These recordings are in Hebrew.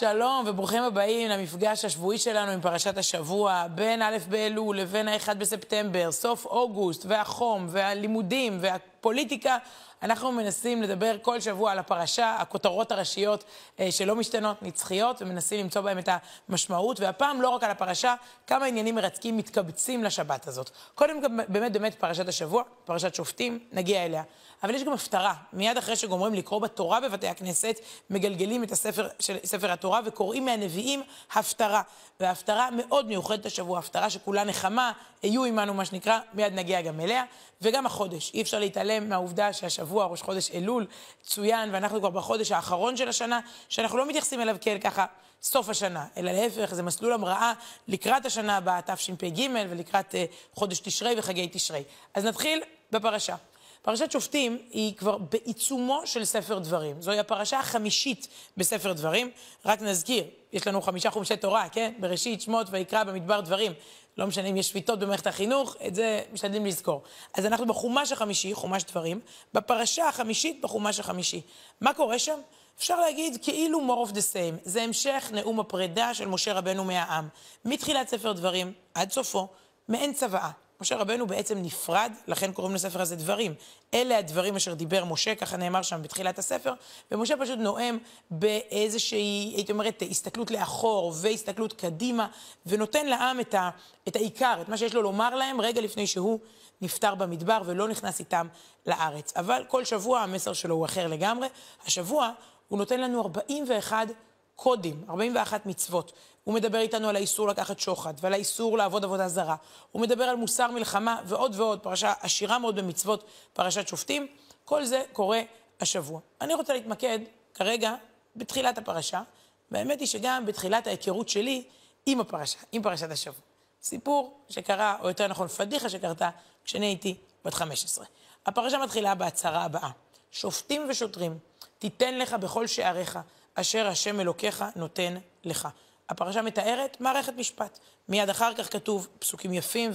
שלום וברוכים הבאים למפגש השבועי שלנו עם פרשת השבוע, בין א' באלול לבין ה-1 בספטמבר, סוף אוגוסט, והחום, והלימודים, והפוליטיקה. אנחנו מנסים לדבר כל שבוע על הפרשה, הכותרות הראשיות אה, שלא משתנות, נצחיות, ומנסים למצוא בהם את המשמעות, והפעם לא רק על הפרשה, כמה עניינים מרתקים מתקבצים לשבת הזאת. קודם באמת באמת פרשת השבוע, פרשת שופטים, נגיע אליה. אבל יש גם הפטרה. מיד אחרי שגומרים לקרוא בתורה בבתי הכנסת, מגלגלים את הספר, של, ספר התורה וקוראים מהנביאים הפטרה. וההפטרה מאוד מיוחדת השבוע, הפטרה שכולה נחמה, היו עמנו מה שנקרא, מיד נגיע גם אליה. וגם החודש, אי אפשר להתעלם מהעובדה שהשבוע, ראש חודש אלול, צוין, ואנחנו כבר בחודש האחרון של השנה, שאנחנו לא מתייחסים אליו כאל ככה סוף השנה, אלא להפך, זה מסלול המראה לקראת השנה הבאה, תשפ"ג, ולקראת uh, חודש תשרי וחגי תשרי. אז נתחיל בפרשה. פרשת שופטים היא כבר בעיצומו של ספר דברים. זוהי הפרשה החמישית בספר דברים. רק נזכיר, יש לנו חמישה חומשי תורה, כן? בראשית, שמות, ויקרא, במדבר דברים. לא משנה אם יש שביתות במערכת החינוך, את זה משתדלים לזכור. אז אנחנו בחומש החמישי, חומש דברים, בפרשה החמישית בחומש החמישי. מה קורה שם? אפשר להגיד כאילו more of the same. זה המשך נאום הפרידה של משה רבנו מהעם. מתחילת ספר דברים עד סופו, מעין צוואה. משה רבנו בעצם נפרד, לכן קוראים לספר הזה דברים. אלה הדברים אשר דיבר משה, ככה נאמר שם בתחילת הספר, ומשה פשוט נואם באיזושהי, הייתי אומרת, הסתכלות לאחור והסתכלות קדימה, ונותן לעם את, ה, את העיקר, את מה שיש לו לומר להם, רגע לפני שהוא נפטר במדבר ולא נכנס איתם לארץ. אבל כל שבוע המסר שלו הוא אחר לגמרי. השבוע הוא נותן לנו 41 קודים, 41 מצוות. הוא מדבר איתנו על האיסור לקחת שוחד, ועל האיסור לעבוד עבודה זרה. הוא מדבר על מוסר מלחמה ועוד ועוד, פרשה עשירה מאוד במצוות, פרשת שופטים. כל זה קורה השבוע. אני רוצה להתמקד כרגע בתחילת הפרשה, והאמת היא שגם בתחילת ההיכרות שלי עם הפרשה, עם פרשת השבוע. סיפור שקרה, או יותר נכון, פדיחה שקרתה, כשאני הייתי בת 15. הפרשה מתחילה בהצהרה הבאה: שופטים ושוטרים, תיתן לך בכל שעריך, אשר השם אלוקיך נותן לך. הפרשה מתארת מערכת משפט. מיד אחר כך כתוב פסוקים יפים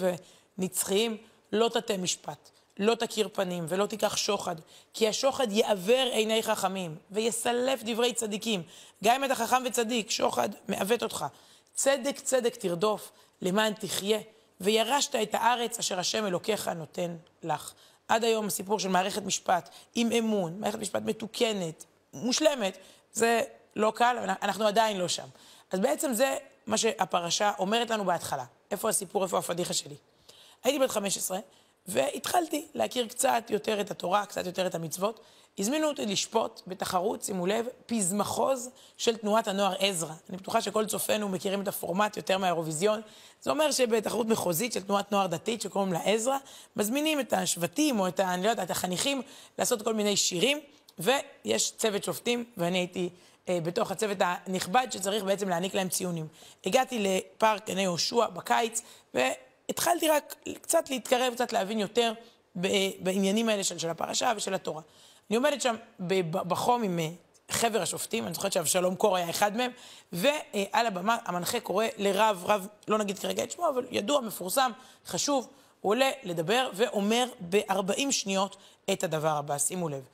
ונצחיים, לא תטה משפט, לא תכיר פנים ולא תיקח שוחד, כי השוחד יעוור עיני חכמים ויסלף דברי צדיקים. גם אם אתה חכם וצדיק, שוחד מעוות אותך. צדק צדק תרדוף, למען תחיה, וירשת את הארץ אשר השם אלוקיך נותן לך. עד היום הסיפור של מערכת משפט עם אמון, מערכת משפט מתוקנת, מושלמת, זה לא קל, אנחנו עדיין לא שם. אז בעצם זה מה שהפרשה אומרת לנו בהתחלה. איפה הסיפור, איפה הפדיחה שלי. הייתי בת 15, והתחלתי להכיר קצת יותר את התורה, קצת יותר את המצוות. הזמינו אותי לשפוט בתחרות, שימו לב, פזמחוז של תנועת הנוער עזרא. אני בטוחה שכל צופינו מכירים את הפורמט יותר מהאירוויזיון. זה אומר שבתחרות מחוזית של תנועת נוער דתית שקוראים לה עזרא, מזמינים את השבטים או את, אני לא יודעת, את החניכים לעשות כל מיני שירים, ויש צוות שופטים, ואני הייתי בתוך הצוות הנכבד שצריך בעצם להעניק להם ציונים. הגעתי לפארק עיני יהושע בקיץ, והתחלתי רק קצת להתקרב, קצת להבין יותר בעניינים האלה של, של הפרשה ושל התורה. אני עומדת שם בחום עם אה, חבר השופטים, אני זוכרת שאבשלום קור היה אחד מהם, ועל הבמה המנחה קורא לרב, רב, לא נגיד כרגע את שמו, אבל ידוע, מפורסם, חשוב, הוא עולה לדבר ואומר ב-40 שניות את הדבר הבא, שימו לב.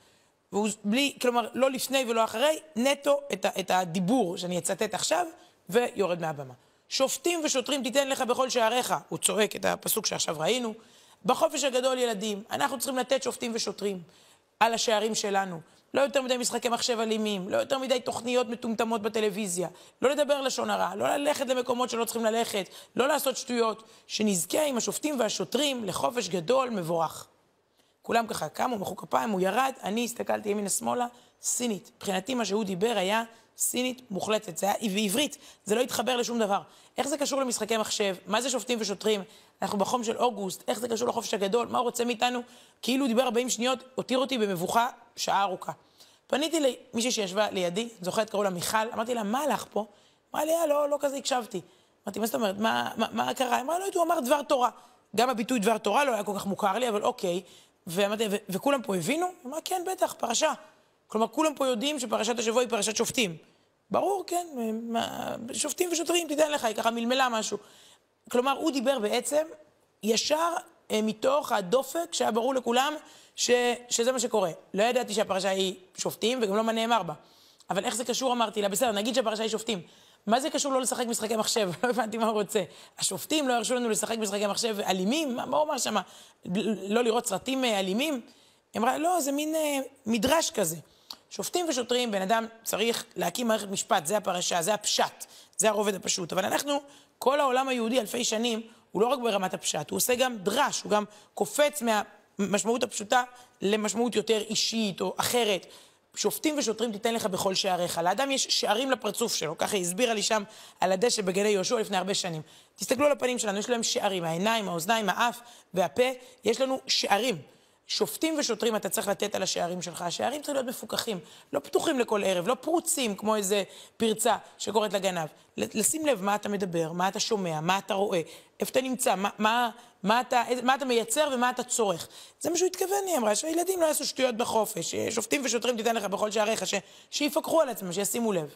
והוא בלי, כלומר, לא לפני ולא אחרי, נטו את, את הדיבור שאני אצטט עכשיו, ויורד מהבמה. שופטים ושוטרים תיתן לך בכל שעריך, הוא צועק את הפסוק שעכשיו ראינו. בחופש הגדול, ילדים, אנחנו צריכים לתת שופטים ושוטרים על השערים שלנו. לא יותר מדי משחקי מחשב אלימים, לא יותר מדי תוכניות מטומטמות בטלוויזיה, לא לדבר לשון הרע, לא ללכת למקומות שלא צריכים ללכת, לא לעשות שטויות, שנזכה עם השופטים והשוטרים לחופש גדול מבורך. כולם ככה קמו, מחאו כפיים, הוא ירד, אני הסתכלתי ימינה-שמאלה, סינית. מבחינתי מה שהוא דיבר היה סינית מוחלטת, זה היה בעברית, זה לא התחבר לשום דבר. איך זה קשור למשחקי מחשב? מה זה שופטים ושוטרים? אנחנו בחום של אוגוסט, איך זה קשור לחופש הגדול? מה הוא רוצה מאיתנו? כאילו הוא דיבר 40 שניות, הותיר אותי במבוכה שעה ארוכה. פניתי למישהי שישבה לידי, זוכרת, קראו לה מיכל, אמרתי לה, מה הלך פה? אמרה לי, אה, לא, לא כזה הקשבתי. אמרתי, מה זאת אומרת, מה, מה, מה קרה? אמרה, לא, הוא אמר דבר תורה. גם הביטוי דבר תורה לא היה כל כך מוכר לי, אבל אוקיי. ואמרתי, וכולם פה הבינו? הוא אמר, כן, בטח, פרשה. כלומר, כולם פה יודעים שפרשת השבוע היא פרשת שופטים. ברור, כן, שופטים ושוטרים, תיתן לך, היא ככה מלמלה משהו. כלומר, הוא דיבר בעצם ישר אה, מתוך הדופק שהיה ברור לכולם ש, שזה מה שקורה. לא ידעתי שהפרשה היא שופטים וגם לא מה נאמר בה. אבל איך זה קשור, אמרתי לה, בסדר, נגיד שהפרשה היא שופטים. מה זה קשור לא לשחק משחקי מחשב? לא הבנתי מה הוא רוצה. השופטים לא הרשו לנו לשחק משחקי מחשב אלימים? מה הוא אמר שם? לא לראות סרטים אה, אלימים? היא אמרה, לא, זה מין אה, מדרש כזה. שופטים ושוטרים, בן אדם צריך להקים מערכת משפט, זה הפרשה, זה הפשט, זה הרובד הפשוט. אבל אנחנו, כל העולם היהודי אלפי שנים, הוא לא רק ברמת הפשט, הוא עושה גם דרש, הוא גם קופץ מהמשמעות הפשוטה למשמעות יותר אישית או אחרת. שופטים ושוטרים תיתן לך בכל שעריך. לאדם יש שערים לפרצוף שלו, ככה היא הסבירה לי שם על הדשא בגני יהושע לפני הרבה שנים. תסתכלו על הפנים שלנו, יש להם שערים, העיניים, האוזניים, האף והפה, יש לנו שערים. שופטים ושוטרים אתה צריך לתת על השערים שלך. השערים צריכים להיות מפוקחים, לא פתוחים לכל ערב, לא פרוצים כמו איזה פרצה שקורית לגנב. לשים לב מה אתה מדבר, מה אתה שומע, מה אתה רואה, איפה אתה נמצא, מה, מה, מה, אתה, מה אתה מייצר ומה אתה צורך. זה מה שהוא התכוון, היא אמרה, שהילדים לא יעשו שטויות בחופש, שופטים ושוטרים תיתן לך בכל שעריך, ש, שיפקחו על עצמם, שישימו לב.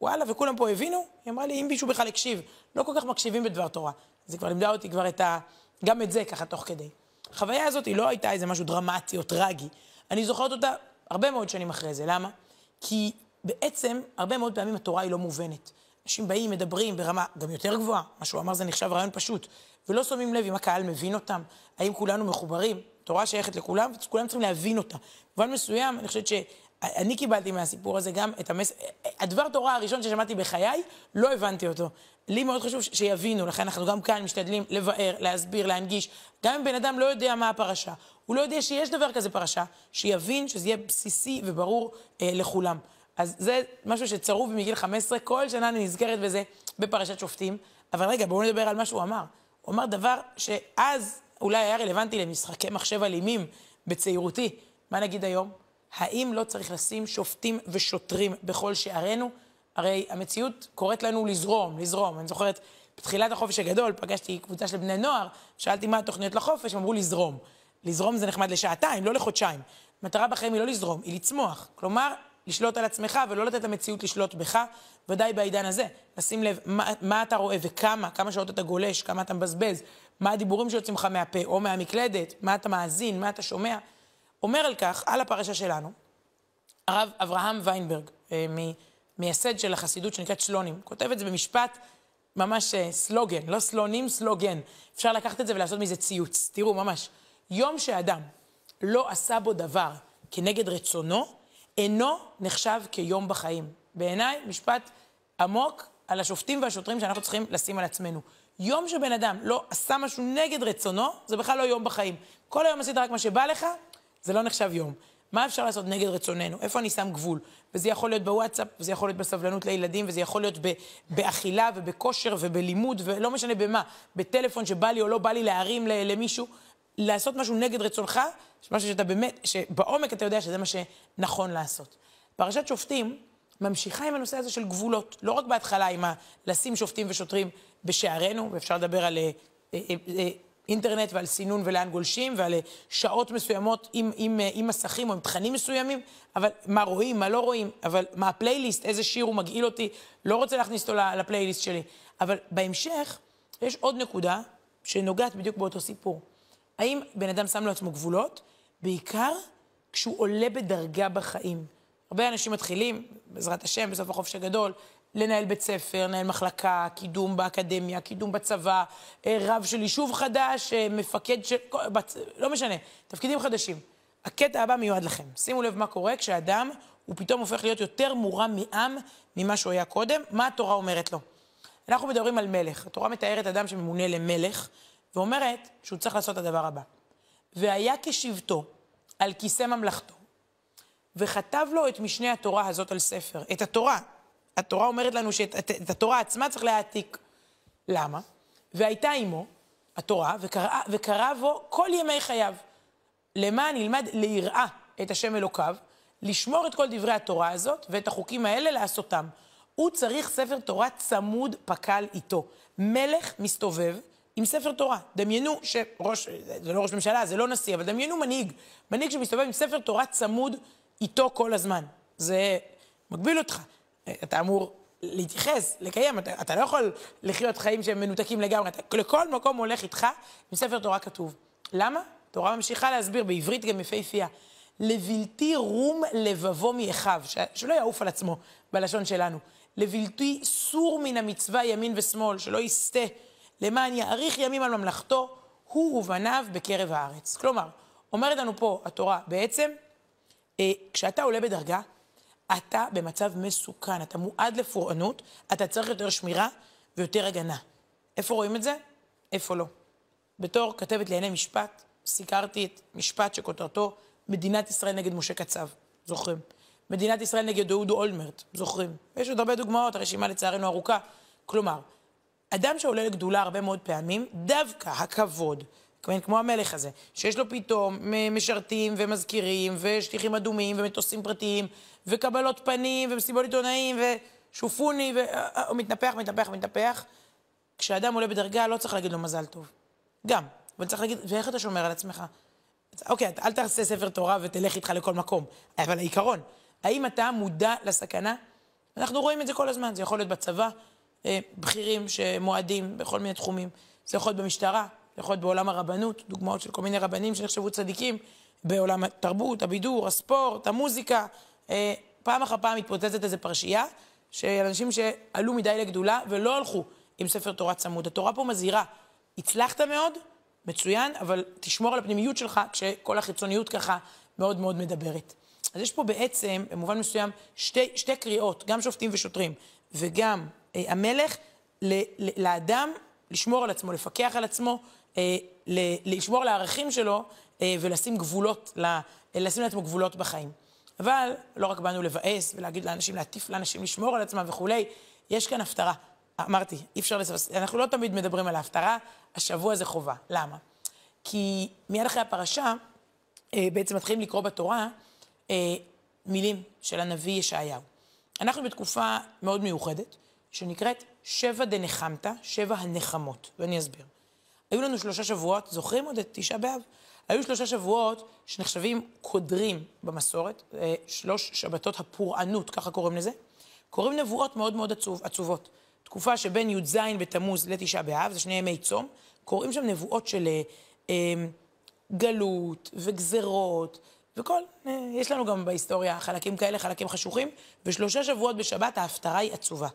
וואלה, וכולם פה הבינו? היא אמרה לי, אם מישהו בכלל הקשיב, לא כל כך מקשיבים בדבר תורה. זה כבר לימדה אותי כבר את ה... גם את זה ככה תוך כדי. החוויה הזאת היא לא הייתה איזה משהו דרמטי או טרגי. אני זוכרת אותה הרבה מאוד שנים אחרי זה. למה? כי בעצם, הרבה מאוד פעמים התורה היא לא מובנת. אנשים באים, מדברים ברמה גם יותר גבוהה, מה שהוא אמר זה נחשב רעיון פשוט, ולא שמים לב אם הקהל מבין אותם, האם כולנו מחוברים. תורה שייכת לכולם, וכולם צריכים להבין אותה. במובן מסוים, אני חושבת שאני קיבלתי מהסיפור הזה גם את המס... הדבר תורה הראשון ששמעתי בחיי, לא הבנתי אותו. לי מאוד חשוב שיבינו, לכן אנחנו גם כאן משתדלים לבאר, להסביר, להנגיש. גם אם בן אדם לא יודע מה הפרשה, הוא לא יודע שיש דבר כזה פרשה, שיבין שזה יהיה בסיסי וברור אה, לכולם. אז זה משהו שצרוב מגיל 15, כל שנה אני נזכרת בזה בפרשת שופטים. אבל רגע, בואו נדבר על מה שהוא אמר. הוא אמר דבר שאז אולי היה רלוונטי למשחקי מחשב אלימים בצעירותי. מה נגיד היום? האם לא צריך לשים שופטים ושוטרים בכל שערינו? הרי המציאות קוראת לנו לזרום, לזרום. אני זוכרת, בתחילת החופש הגדול פגשתי קבוצה של בני נוער, שאלתי מה התוכניות לחופש, הם אמרו לזרום. לזרום זה נחמד לשעתיים, לא לחודשיים. מטרה בחיים היא לא לזרום, היא לצמוח. כלומר, לשלוט על עצמך ולא לתת למציאות לשלוט בך, ודאי בעידן הזה. לשים לב מה, מה אתה רואה וכמה, כמה שעות אתה גולש, כמה אתה מבזבז, מה הדיבורים שיוצאים לך מהפה או מהמקלדת, מה אתה מאזין, מה אתה שומע. אומר על כך, על הפרשה שלנו, הרב אברהם ויינברג, אה, מייסד של החסידות שנקראת שלונים, כותב את זה במשפט ממש אה, סלוגן, לא סלונים, סלוגן. אפשר לקחת את זה ולעשות מזה ציוץ. תראו, ממש. יום שאדם לא עשה בו דבר כנגד רצונו, אינו נחשב כיום בחיים. בעיניי, משפט עמוק על השופטים והשוטרים שאנחנו צריכים לשים על עצמנו. יום שבן אדם לא עשה משהו נגד רצונו, זה בכלל לא יום בחיים. כל היום עשית רק מה שבא לך, זה לא נחשב יום. מה אפשר לעשות נגד רצוננו? איפה אני שם גבול? וזה יכול להיות בוואטסאפ, וזה יכול להיות בסבלנות לילדים, וזה יכול להיות באכילה ובכושר ובלימוד, ולא משנה במה. בטלפון שבא לי או לא בא לי להרים למישהו. לעשות משהו נגד רצונך, משהו שאתה באמת, שבעומק אתה יודע שזה מה שנכון לעשות. פרשת שופטים ממשיכה עם הנושא הזה של גבולות. לא רק בהתחלה עם ה... לשים שופטים ושוטרים בשערינו, ואפשר לדבר על... אה, אה, אה, אינטרנט ועל סינון ולאן גולשים ועל שעות מסוימות עם, עם, עם מסכים או עם תכנים מסוימים, אבל מה רואים, מה לא רואים, אבל מה הפלייליסט, איזה שיר הוא מגעיל אותי, לא רוצה להכניס אותו לפלייליסט שלי. אבל בהמשך יש עוד נקודה שנוגעת בדיוק באותו סיפור. האם בן אדם שם לעצמו גבולות? בעיקר כשהוא עולה בדרגה בחיים. הרבה אנשים מתחילים, בעזרת השם, בסוף החופש הגדול, לנהל בית ספר, לנהל מחלקה, קידום באקדמיה, קידום בצבא, אה, רב של יישוב חדש, אה, מפקד של... לא משנה, תפקידים חדשים. הקטע הבא מיועד לכם. שימו לב מה קורה כשאדם הוא פתאום הופך להיות יותר מורם מעם ממה שהוא היה קודם. מה התורה אומרת לו? אנחנו מדברים על מלך. התורה מתארת אדם שממונה למלך, ואומרת שהוא צריך לעשות את הדבר הבא. והיה כשבטו על כיסא ממלכתו, וכתב לו את משנה התורה הזאת על ספר. את התורה, התורה אומרת לנו שאת את, את התורה עצמה צריך להעתיק. למה? והייתה עמו, התורה, וקרא, וקרא בו כל ימי חייו. למען ילמד ליראה את השם אלוקיו, לשמור את כל דברי התורה הזאת ואת החוקים האלה לעשותם. הוא צריך ספר תורה צמוד פק"ל איתו. מלך מסתובב עם ספר תורה. דמיינו שראש, זה לא ראש ממשלה, זה לא נשיא, אבל דמיינו מנהיג. מנהיג שמסתובב עם ספר תורה צמוד איתו כל הזמן. זה מגביל אותך. אתה אמור להתייחס, לקיים, אתה, אתה לא יכול לחיות חיים שהם מנותקים לגמרי, אתה לכל מקום הולך איתך עם ספר תורה כתוב. למה? תורה ממשיכה להסביר בעברית גם יפהפייה. לבלתי רום לבבו מאחיו, שלא יעוף על עצמו, בלשון שלנו. לבלתי סור מן המצווה ימין ושמאל, שלא יסטה, למען יאריך ימים על ממלכתו, הוא ובניו בקרב הארץ. כלומר, אומרת לנו פה התורה, בעצם, אה, כשאתה עולה בדרגה, אתה במצב מסוכן, אתה מועד לפורענות, אתה צריך יותר שמירה ויותר הגנה. איפה רואים את זה? איפה לא. בתור כתבת לענייני משפט, סיקרתי את משפט שכותרתו מדינת ישראל נגד משה קצב, זוכרים? מדינת ישראל נגד אהודו אולמרט, זוכרים? ויש עוד הרבה דוגמאות, הרשימה לצערנו ארוכה. כלומר, אדם שעולה לגדולה הרבה מאוד פעמים, דווקא הכבוד, כמו המלך הזה, שיש לו פתאום משרתים ומזכירים ושליחים אדומים ומטוסים פרטיים וקבלות פנים ומסיבות עיתונאים ושופוני, והוא מתנפח, מתנפח, מתנפח. כשאדם עולה בדרגה לא צריך להגיד לו מזל טוב. גם, אבל צריך להגיד, ואיך אתה שומר על עצמך? אוקיי, אל תעשה ספר תורה ותלך איתך לכל מקום, אבל העיקרון, האם אתה מודע לסכנה? אנחנו רואים את זה כל הזמן, זה יכול להיות בצבא, אה, בכירים שמועדים בכל מיני תחומים, זה יכול להיות במשטרה, יכול להיות בעולם הרבנות, דוגמאות של כל מיני רבנים שנחשבו צדיקים, בעולם התרבות, הבידור, הספורט, המוזיקה. אה, פעם אחר פעם מתפוצצת איזו פרשייה של אנשים שעלו מדי לגדולה ולא הלכו עם ספר תורה צמוד. התורה פה מזהירה, הצלחת מאוד, מצוין, אבל תשמור על הפנימיות שלך כשכל החיצוניות ככה מאוד מאוד מדברת. אז יש פה בעצם, במובן מסוים, שתי, שתי קריאות, גם שופטים ושוטרים וגם אה, המלך, ל, ל, לאדם לשמור על עצמו, לפקח על עצמו, אה, לשמור על הערכים שלו אה, ולשים גבולות, ל, לשים לעצמו גבולות בחיים. אבל לא רק באנו לבאס ולהגיד לאנשים, להטיף לאנשים לשמור על עצמם וכולי, יש כאן הפטרה. אמרתי, אי אפשר לסבס... אנחנו לא תמיד מדברים על ההפטרה, השבוע זה חובה. למה? כי מיד אחרי הפרשה, אה, בעצם מתחילים לקרוא בתורה אה, מילים של הנביא ישעיהו. אנחנו בתקופה מאוד מיוחדת, שנקראת שבע דנחמתא, שבע הנחמות, ואני אסביר. היו לנו שלושה שבועות, זוכרים עוד את תשעה באב? היו שלושה שבועות שנחשבים קודרים במסורת, אה, שלוש שבתות הפורענות, ככה קוראים לזה. קוראים נבואות מאוד מאוד עצוב, עצובות. תקופה שבין י"ז בתמוז לתשעה באב, זה שני ימי צום, קוראים שם נבואות של אה, אה, גלות וגזרות וכל, אה, יש לנו גם בהיסטוריה חלקים כאלה, חלקים חשוכים, ושלושה שבועות בשבת ההפטרה היא עצובה.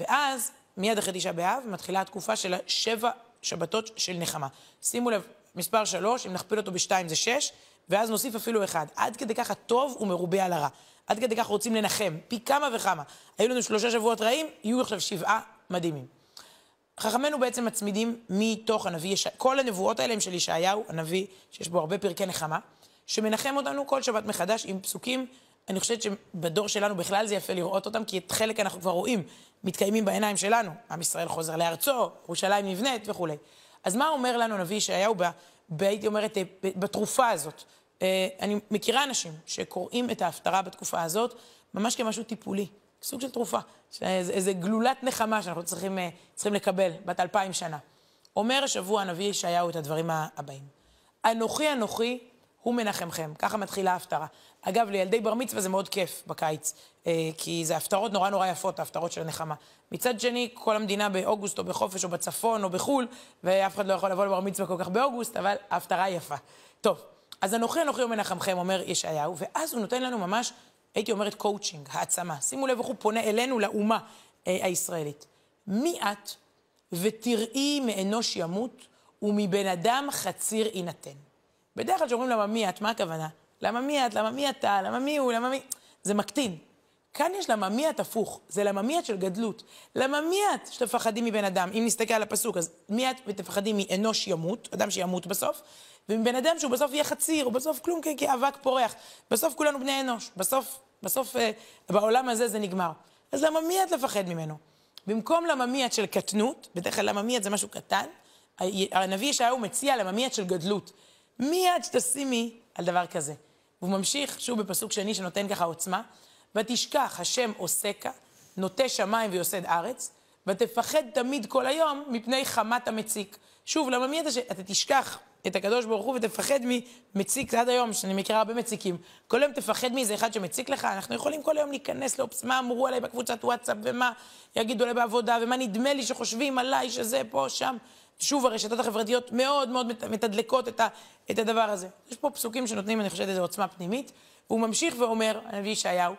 ואז, מיד אחרי תשעה באב, מתחילה התקופה של שבע שבתות של נחמה. שימו לב, מספר שלוש, אם נכפיל אותו בשתיים זה שש, ואז נוסיף אפילו אחד. עד כדי כך הטוב הוא מרובה על הרע. עד כדי כך רוצים לנחם, פי כמה וכמה. היו לנו שלושה שבועות רעים, יהיו עכשיו שבעה מדהימים. חכמינו בעצם מצמידים מתוך הנביא, יש... כל הנבואות האלה הם של ישעיהו, הנביא, שיש בו הרבה פרקי נחמה, שמנחם אותנו כל שבת מחדש עם פסוקים, אני חושבת שבדור שלנו בכלל זה יפה לראות אותם, כי את חלק אנחנו כבר רואים, מתקיימים בעיניים שלנו. עם ישראל חוזר לארצו, ירושלים נבנית וכולי. אז מה אומר לנו הנביא ישעיהו, הייתי אומרת, אה, בתרופה הזאת? אה, אני מכירה אנשים שקוראים את ההפטרה בתקופה הזאת ממש כמשהו טיפולי, סוג של תרופה, איזה גלולת נחמה שאנחנו צריכים, אה, צריכים לקבל, בת אלפיים שנה. אומר השבוע הנביא ישעיהו את הדברים הבאים: אנוכי אנוכי הוא מנחמכם, ככה מתחילה ההפטרה. אגב, לילדי בר מצווה זה מאוד כיף בקיץ, אה, כי זה הפטרות נורא נורא יפות, ההפטרות של הנחמה. מצד שני, כל המדינה באוגוסט או בחופש או בצפון או בחו"ל, ואף אחד לא יכול לבוא לבר מצווה כל כך באוגוסט, אבל ההפטרה יפה. טוב, אז אנוכי אנוכי הוא מנחמכם, אומר ישעיהו, ואז הוא נותן לנו ממש, הייתי אומרת קואוצ'ינג, העצמה. שימו לב איך הוא פונה אלינו, לאומה אה, הישראלית. מי את ותיראי מאנוש ימות ומבן אדם חציר יינתן. בדרך כלל כשאומרים למה מי את, מה הכוונה? למה מי את, למה מי אתה, למה מי הוא, למה מי... זה מקטין. כאן יש למה מי את הפוך, זה למה מי את של גדלות. למה מי את שתפחדים מבן אדם? אם נסתכל על הפסוק, אז מי את ותפחדים מאנוש ימות, אדם שימות בסוף, ומבן אדם שהוא בסוף יהיה חציר, הוא בסוף כלום כאבק פורח. בסוף כולנו בני אנוש, בסוף, בסוף אה, בעולם הזה זה נגמר. אז למה מי את לפחד ממנו? במקום למה מי את של קטנות, בדרך כלל למה מי את זה משהו קטן, הנביא ישעיהו מציע למה מי את של גדלות. מי את שתשימי על דבר כזה? והוא ממשיך, שוב בפסוק שני שנותן ככה עוצמה, ותשכח השם עוסקה, נוטה שמיים ויוסד ארץ, ותפחד תמיד כל היום מפני חמת המציק. שוב, למה מי אתה שאתה תשכח את הקדוש ברוך הוא ותפחד ממציק עד היום, שאני מכירה הרבה מציקים. כל היום תפחד מאיזה אחד שמציק לך, אנחנו יכולים כל היום להיכנס לאופס, מה אמרו עליי בקבוצת וואטסאפ, ומה יגידו עליי בעבודה, ומה נדמה לי שחושבים עליי שזה פה, שם. שוב, הרשתות החברתיות מאוד מאוד מתדלקות את, ה, את הדבר הזה. יש פה פסוקים שנותנים, אני חושבת, איזו עוצמה פנימית, והוא ממשיך ואומר, הנביא ישעיהו,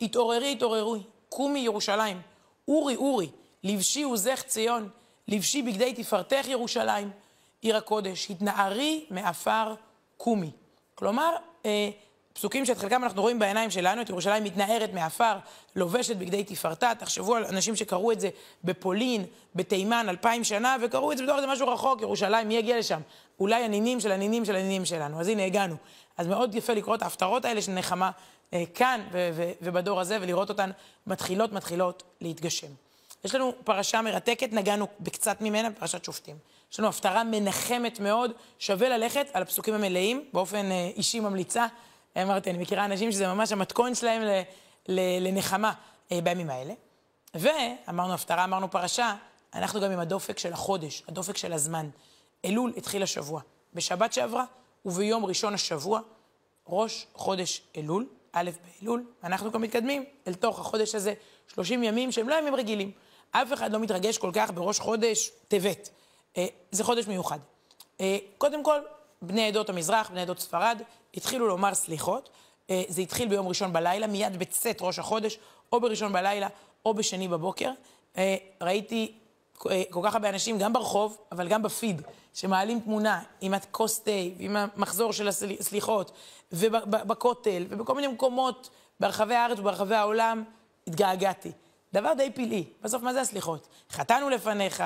התעוררי, התעוררו, קומי ירושלים, אורי, אורי, לבשי עוזך ציון, לבשי בגדי תפארתך ירושלים, עיר הקודש, התנערי מעפר קומי. כלומר, אה, פסוקים שאת חלקם אנחנו רואים בעיניים שלנו, את ירושלים מתנערת מעפר, לובשת בגדי תפארתה. תחשבו על אנשים שקראו את זה בפולין, בתימן, אלפיים שנה, וקראו את זה בתור איזה משהו רחוק, ירושלים, מי יגיע לשם? אולי הנינים של הנינים של הנינים שלנו. אז הנה, הגענו. אז מאוד יפה לקרוא את ההפטרות האלה של נחמה אה, כאן ובדור הזה, ולראות אותן מתחילות, מתחילות להתגשם. יש לנו פרשה מרתקת, נגענו בקצת ממנה, פרשת שופטים. יש לנו הפטרה מנחמת מאוד, שווה ללכת על הפסוקים המלאים, באופן אה, אישי ממליצה. אמרתי, אני מכירה אנשים שזה ממש המתכון שלהם ל, ל, לנחמה אה, בימים האלה. ואמרנו הפטרה, אמרנו פרשה, אנחנו גם עם הדופק של החודש, הדופק של הזמן. אלול התחיל השבוע. בשבת שעברה וביום ראשון השבוע, ראש חודש אלול, א' באלול, אנחנו גם מתקדמים אל תוך החודש הזה, 30 ימים שהם לא ימים רגילים. אף אחד לא מתרגש כל כך בראש חודש טבת. אה, זה חודש מיוחד. אה, קודם כל, בני עדות המזרח, בני עדות ספרד, התחילו לומר סליחות. אה, זה התחיל ביום ראשון בלילה, מיד בצאת ראש החודש, או בראשון בלילה או בשני בבוקר. אה, ראיתי אה, כל כך הרבה אנשים, גם ברחוב, אבל גם בפיד, שמעלים תמונה עם הכוס תה, עם המחזור של הסליחות, ובכותל, ובכל מיני מקומות ברחבי הארץ וברחבי העולם, התגעגעתי. דבר די פלאי. בסוף, מה זה הסליחות? חטאנו לפניך,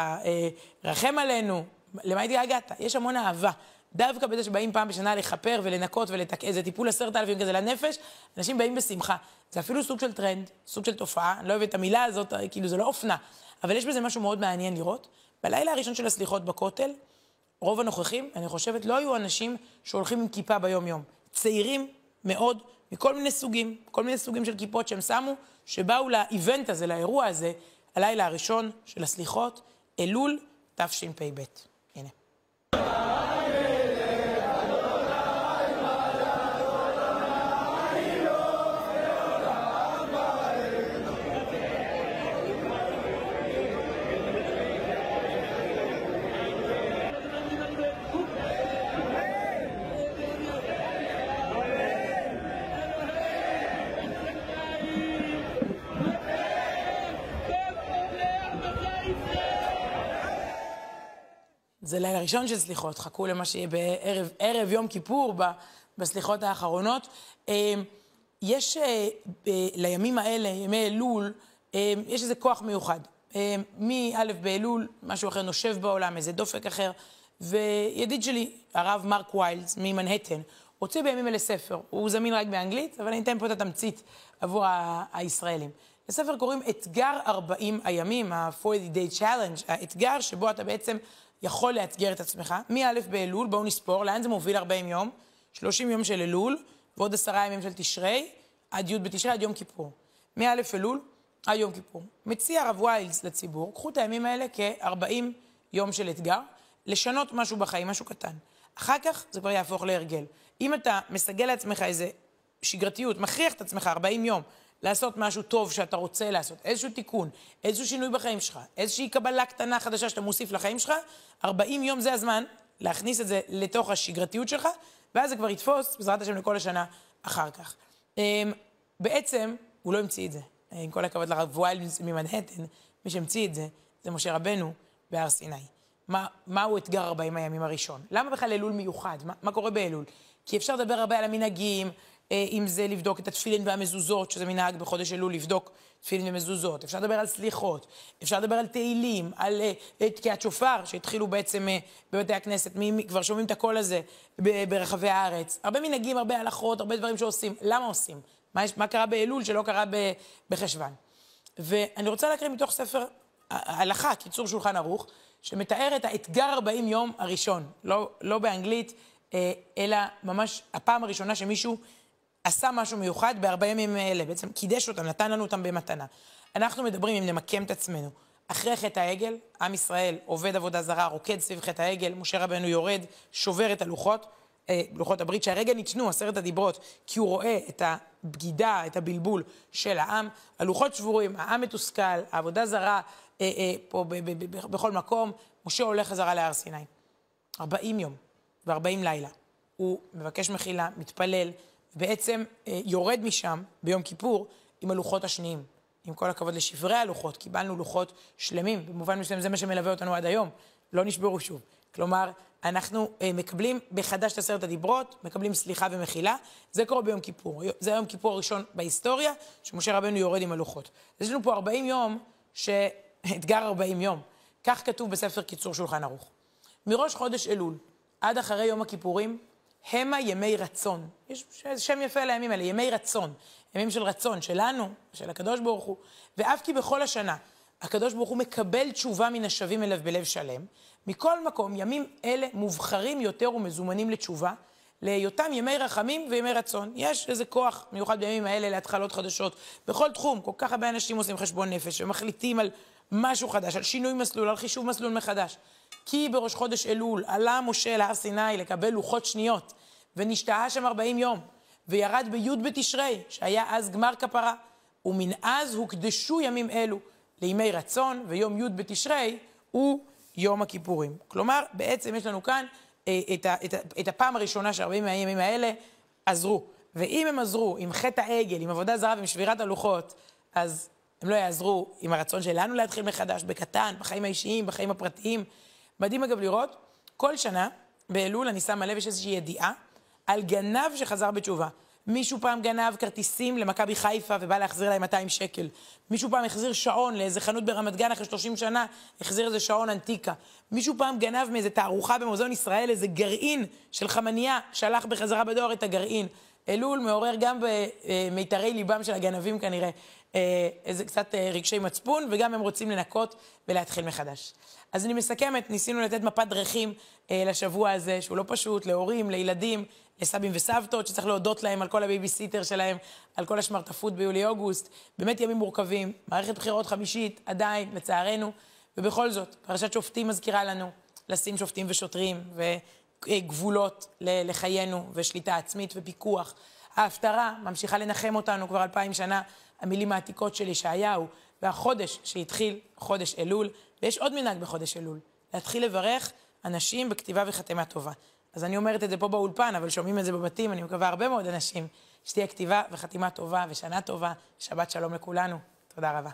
רחם עלינו. למה התגעגעת? יש המון אהבה. דווקא בזה שבאים פעם בשנה לכפר ולנקות ולתק... איזה טיפול עשרת אלפים כזה לנפש, אנשים באים בשמחה. זה אפילו סוג של טרנד, סוג של תופעה, אני לא אוהבת את המילה הזאת, כאילו זה לא אופנה, אבל יש בזה משהו מאוד מעניין לראות. בלילה הראשון של הסליחות בכותל, רוב הנוכחים, אני חושבת, לא היו אנשים שהולכים עם כיפה ביום-יום. צעירים מאוד, מכל מיני סוגים, כל מיני סוגים של כיפות שהם שמו, שבאו לאיבנט הזה, לאירוע הזה, הלילה הראשון של הסליחות, אלול תשפ"ב. הנה. זה לילה ראשון של סליחות, חכו למה שיהיה בערב יום כיפור, בסליחות האחרונות. אמ, יש אה, לימים האלה, ימי אלול, יש איזה כוח מיוחד. מא' באלול, משהו אחר נושב בעולם, איזה דופק אחר. וידיד שלי, הרב מרק ויילס ממנהטן, הוציא בימים אלה ספר. הוא זמין רק באנגלית, אבל אני אתן פה את התמצית עבור הישראלים. לספר קוראים אתגר 40 הימים, ה-40 Day Challenge, האתגר שבו אתה בעצם יכול לאתגר את עצמך. מא' באלול, בואו נספור, לאן זה מוביל 40 יום? 30 יום של אלול, ועוד עשרה ימים של תשרי, עד י' בתשרי, עד יום כיפור. מא' אלול עד יום כיפור. מציע הרב ויילס לציבור, קחו את הימים האלה כ-40 יום של אתגר, לשנות משהו בחיים, משהו קטן. אחר כך זה כבר יהפוך להרגל. אם אתה מסגל לעצמך איזה שגרתיות, מכריח את עצמך 40 יום לעשות משהו טוב שאתה רוצה לעשות, איזשהו תיקון, איזשהו שינוי בחיים שלך, איזושהי קבלה קטנה חדשה שאתה מוסיף לחיים שלך, 40 יום זה הזמן להכניס את זה לתוך השגרתיות שלך, ואז זה כבר יתפוס, בעזרת השם, לכל השנה אחר כך. אמ, בעצם, הוא לא המציא את זה. עם כל הכבוד לרב ויילס ממנהטן, מי שהמציא את זה, זה משה רבנו בהר סיני. מה, מהו אתגר 40 הימים הראשון? למה בכלל אלול מיוחד? מה, מה קורה באלול? כי אפשר לדבר הרבה על המנהגים, אם זה לבדוק את התפילין והמזוזות, שזה מנהג בחודש אלול לבדוק תפילין ומזוזות. אפשר לדבר על סליחות, אפשר לדבר על תהילים, על uh, תקיעת שופר, שהתחילו בעצם בבתי הכנסת, מי, כבר שומעים את הקול הזה ברחבי הארץ. הרבה מנהגים, הרבה הלכות, הרבה דברים שעושים. למה עושים? מה, מה קרה באלול שלא קרה בחשוון? ואני רוצה להקריא מתוך ספר הלכה, קיצור שולחן ערוך, שמתאר את האתגר 40 יום הראשון, לא, לא באנגלית, אלא ממש הפעם הראשונה שמישהו עשה משהו מיוחד בארבע ימים האלה, בעצם קידש אותם, נתן לנו אותם במתנה. אנחנו מדברים, אם נמקם את עצמנו, אחרי חטא העגל, עם ישראל עובד עבודה זרה, רוקד סביב חטא העגל, משה רבנו יורד, שובר את הלוחות. אה, לוחות הברית, שהרגע ניתנו, עשרת הדיברות, כי הוא רואה את הבגידה, את הבלבול של העם. הלוחות שבורים, העם מתוסכל, העבודה זרה אה, אה, פה ב- ב- ב- בכל מקום. משה הולך חזרה להר סיני. 40 יום ו-40 לילה. הוא מבקש מחילה, מתפלל, בעצם אה, יורד משם ביום כיפור עם הלוחות השניים. עם כל הכבוד לשברי הלוחות, קיבלנו לוחות שלמים, במובן מסוים זה מה שמלווה אותנו עד היום, לא נשברו שוב. כלומר, אנחנו אה, מקבלים מחדש את עשרת הדיברות, מקבלים סליחה ומחילה, זה קורה ביום כיפור. זה היום כיפור הראשון בהיסטוריה, שמשה רבנו יורד עם הלוחות. יש לנו פה 40 יום, שאתגר 40 יום. כך כתוב בספר קיצור שולחן ערוך. מראש חודש אלול עד אחרי יום הכיפורים, המה ימי רצון. יש שם יפה לימים האלה, ימי רצון. ימים של רצון, שלנו, של הקדוש ברוך הוא. ואף כי בכל השנה הקדוש ברוך הוא מקבל תשובה מן השבים אליו בלב שלם, מכל מקום, ימים אלה מובחרים יותר ומזומנים לתשובה, להיותם ימי רחמים וימי רצון. יש איזה כוח מיוחד בימים האלה להתחלות חדשות. בכל תחום, כל כך הרבה אנשים עושים חשבון נפש ומחליטים על משהו חדש, על שינוי מסלול, על חישוב מסלול מחדש. כי בראש חודש אלול עלה משה להר סיני לקבל לוחות שניות, ונשתהה שם 40 יום, וירד בי' בתשרי, שהיה אז גמר כפרה, ומנאז הוקדשו ימים אלו לימי רצון, ויום י' בתשרי הוא יום הכיפורים. כלומר, בעצם יש לנו כאן אה, את, ה, את, ה, את הפעם הראשונה ש-40 הימים האלה עזרו. ואם הם עזרו עם חטא העגל, עם עבודה זרה ועם שבירת הלוחות, אז הם לא יעזרו עם הרצון שלנו להתחיל מחדש, בקטן, בחיים האישיים, בחיים הפרטיים. מדהים אגב לראות, כל שנה באלול אני שמה לב, יש איזושהי ידיעה על גנב שחזר בתשובה. מישהו פעם גנב כרטיסים למכבי חיפה ובא להחזיר להם 200 שקל. מישהו פעם החזיר שעון לאיזה חנות ברמת גן אחרי 30 שנה, החזיר איזה שעון אנטיקה. מישהו פעם גנב מאיזה תערוכה במוזיאון ישראל איזה גרעין של חמניה, שלח בחזרה בדואר את הגרעין. אלול מעורר גם במיתרי ליבם של הגנבים כנראה אה, איזה קצת אה, רגשי מצפון, וגם הם רוצים לנקות ולהתחיל מחדש. אז אני מסכמת, ניסינו לתת מפת דרכים אה, לשבוע הזה, שהוא לא פשוט, להורים, לילדים, לסבים וסבתות, שצריך להודות להם על כל הבייביסיטר שלהם, על כל השמרטפות ביולי-אוגוסט. באמת ימים מורכבים, מערכת בחירות חמישית, עדיין, לצערנו, ובכל זאת, פרשת שופטים מזכירה לנו לשים שופטים ושוטרים וגבולות לחיינו, ושליטה עצמית ופיקוח. ההפטרה ממשיכה לנחם אותנו כבר אלפיים שנה, המילים העתיקות של ישעיהו, והחודש שהתחיל, חודש אלול, ויש עוד מנהג בחודש אלול, להתחיל לברך אנשים בכתיבה וחתימה טובה. אז אני אומרת את זה פה באולפן, אבל שומעים את זה בבתים, אני מקווה הרבה מאוד אנשים, שתהיה כתיבה וחתימה טובה ושנה טובה, שבת שלום לכולנו. תודה רבה.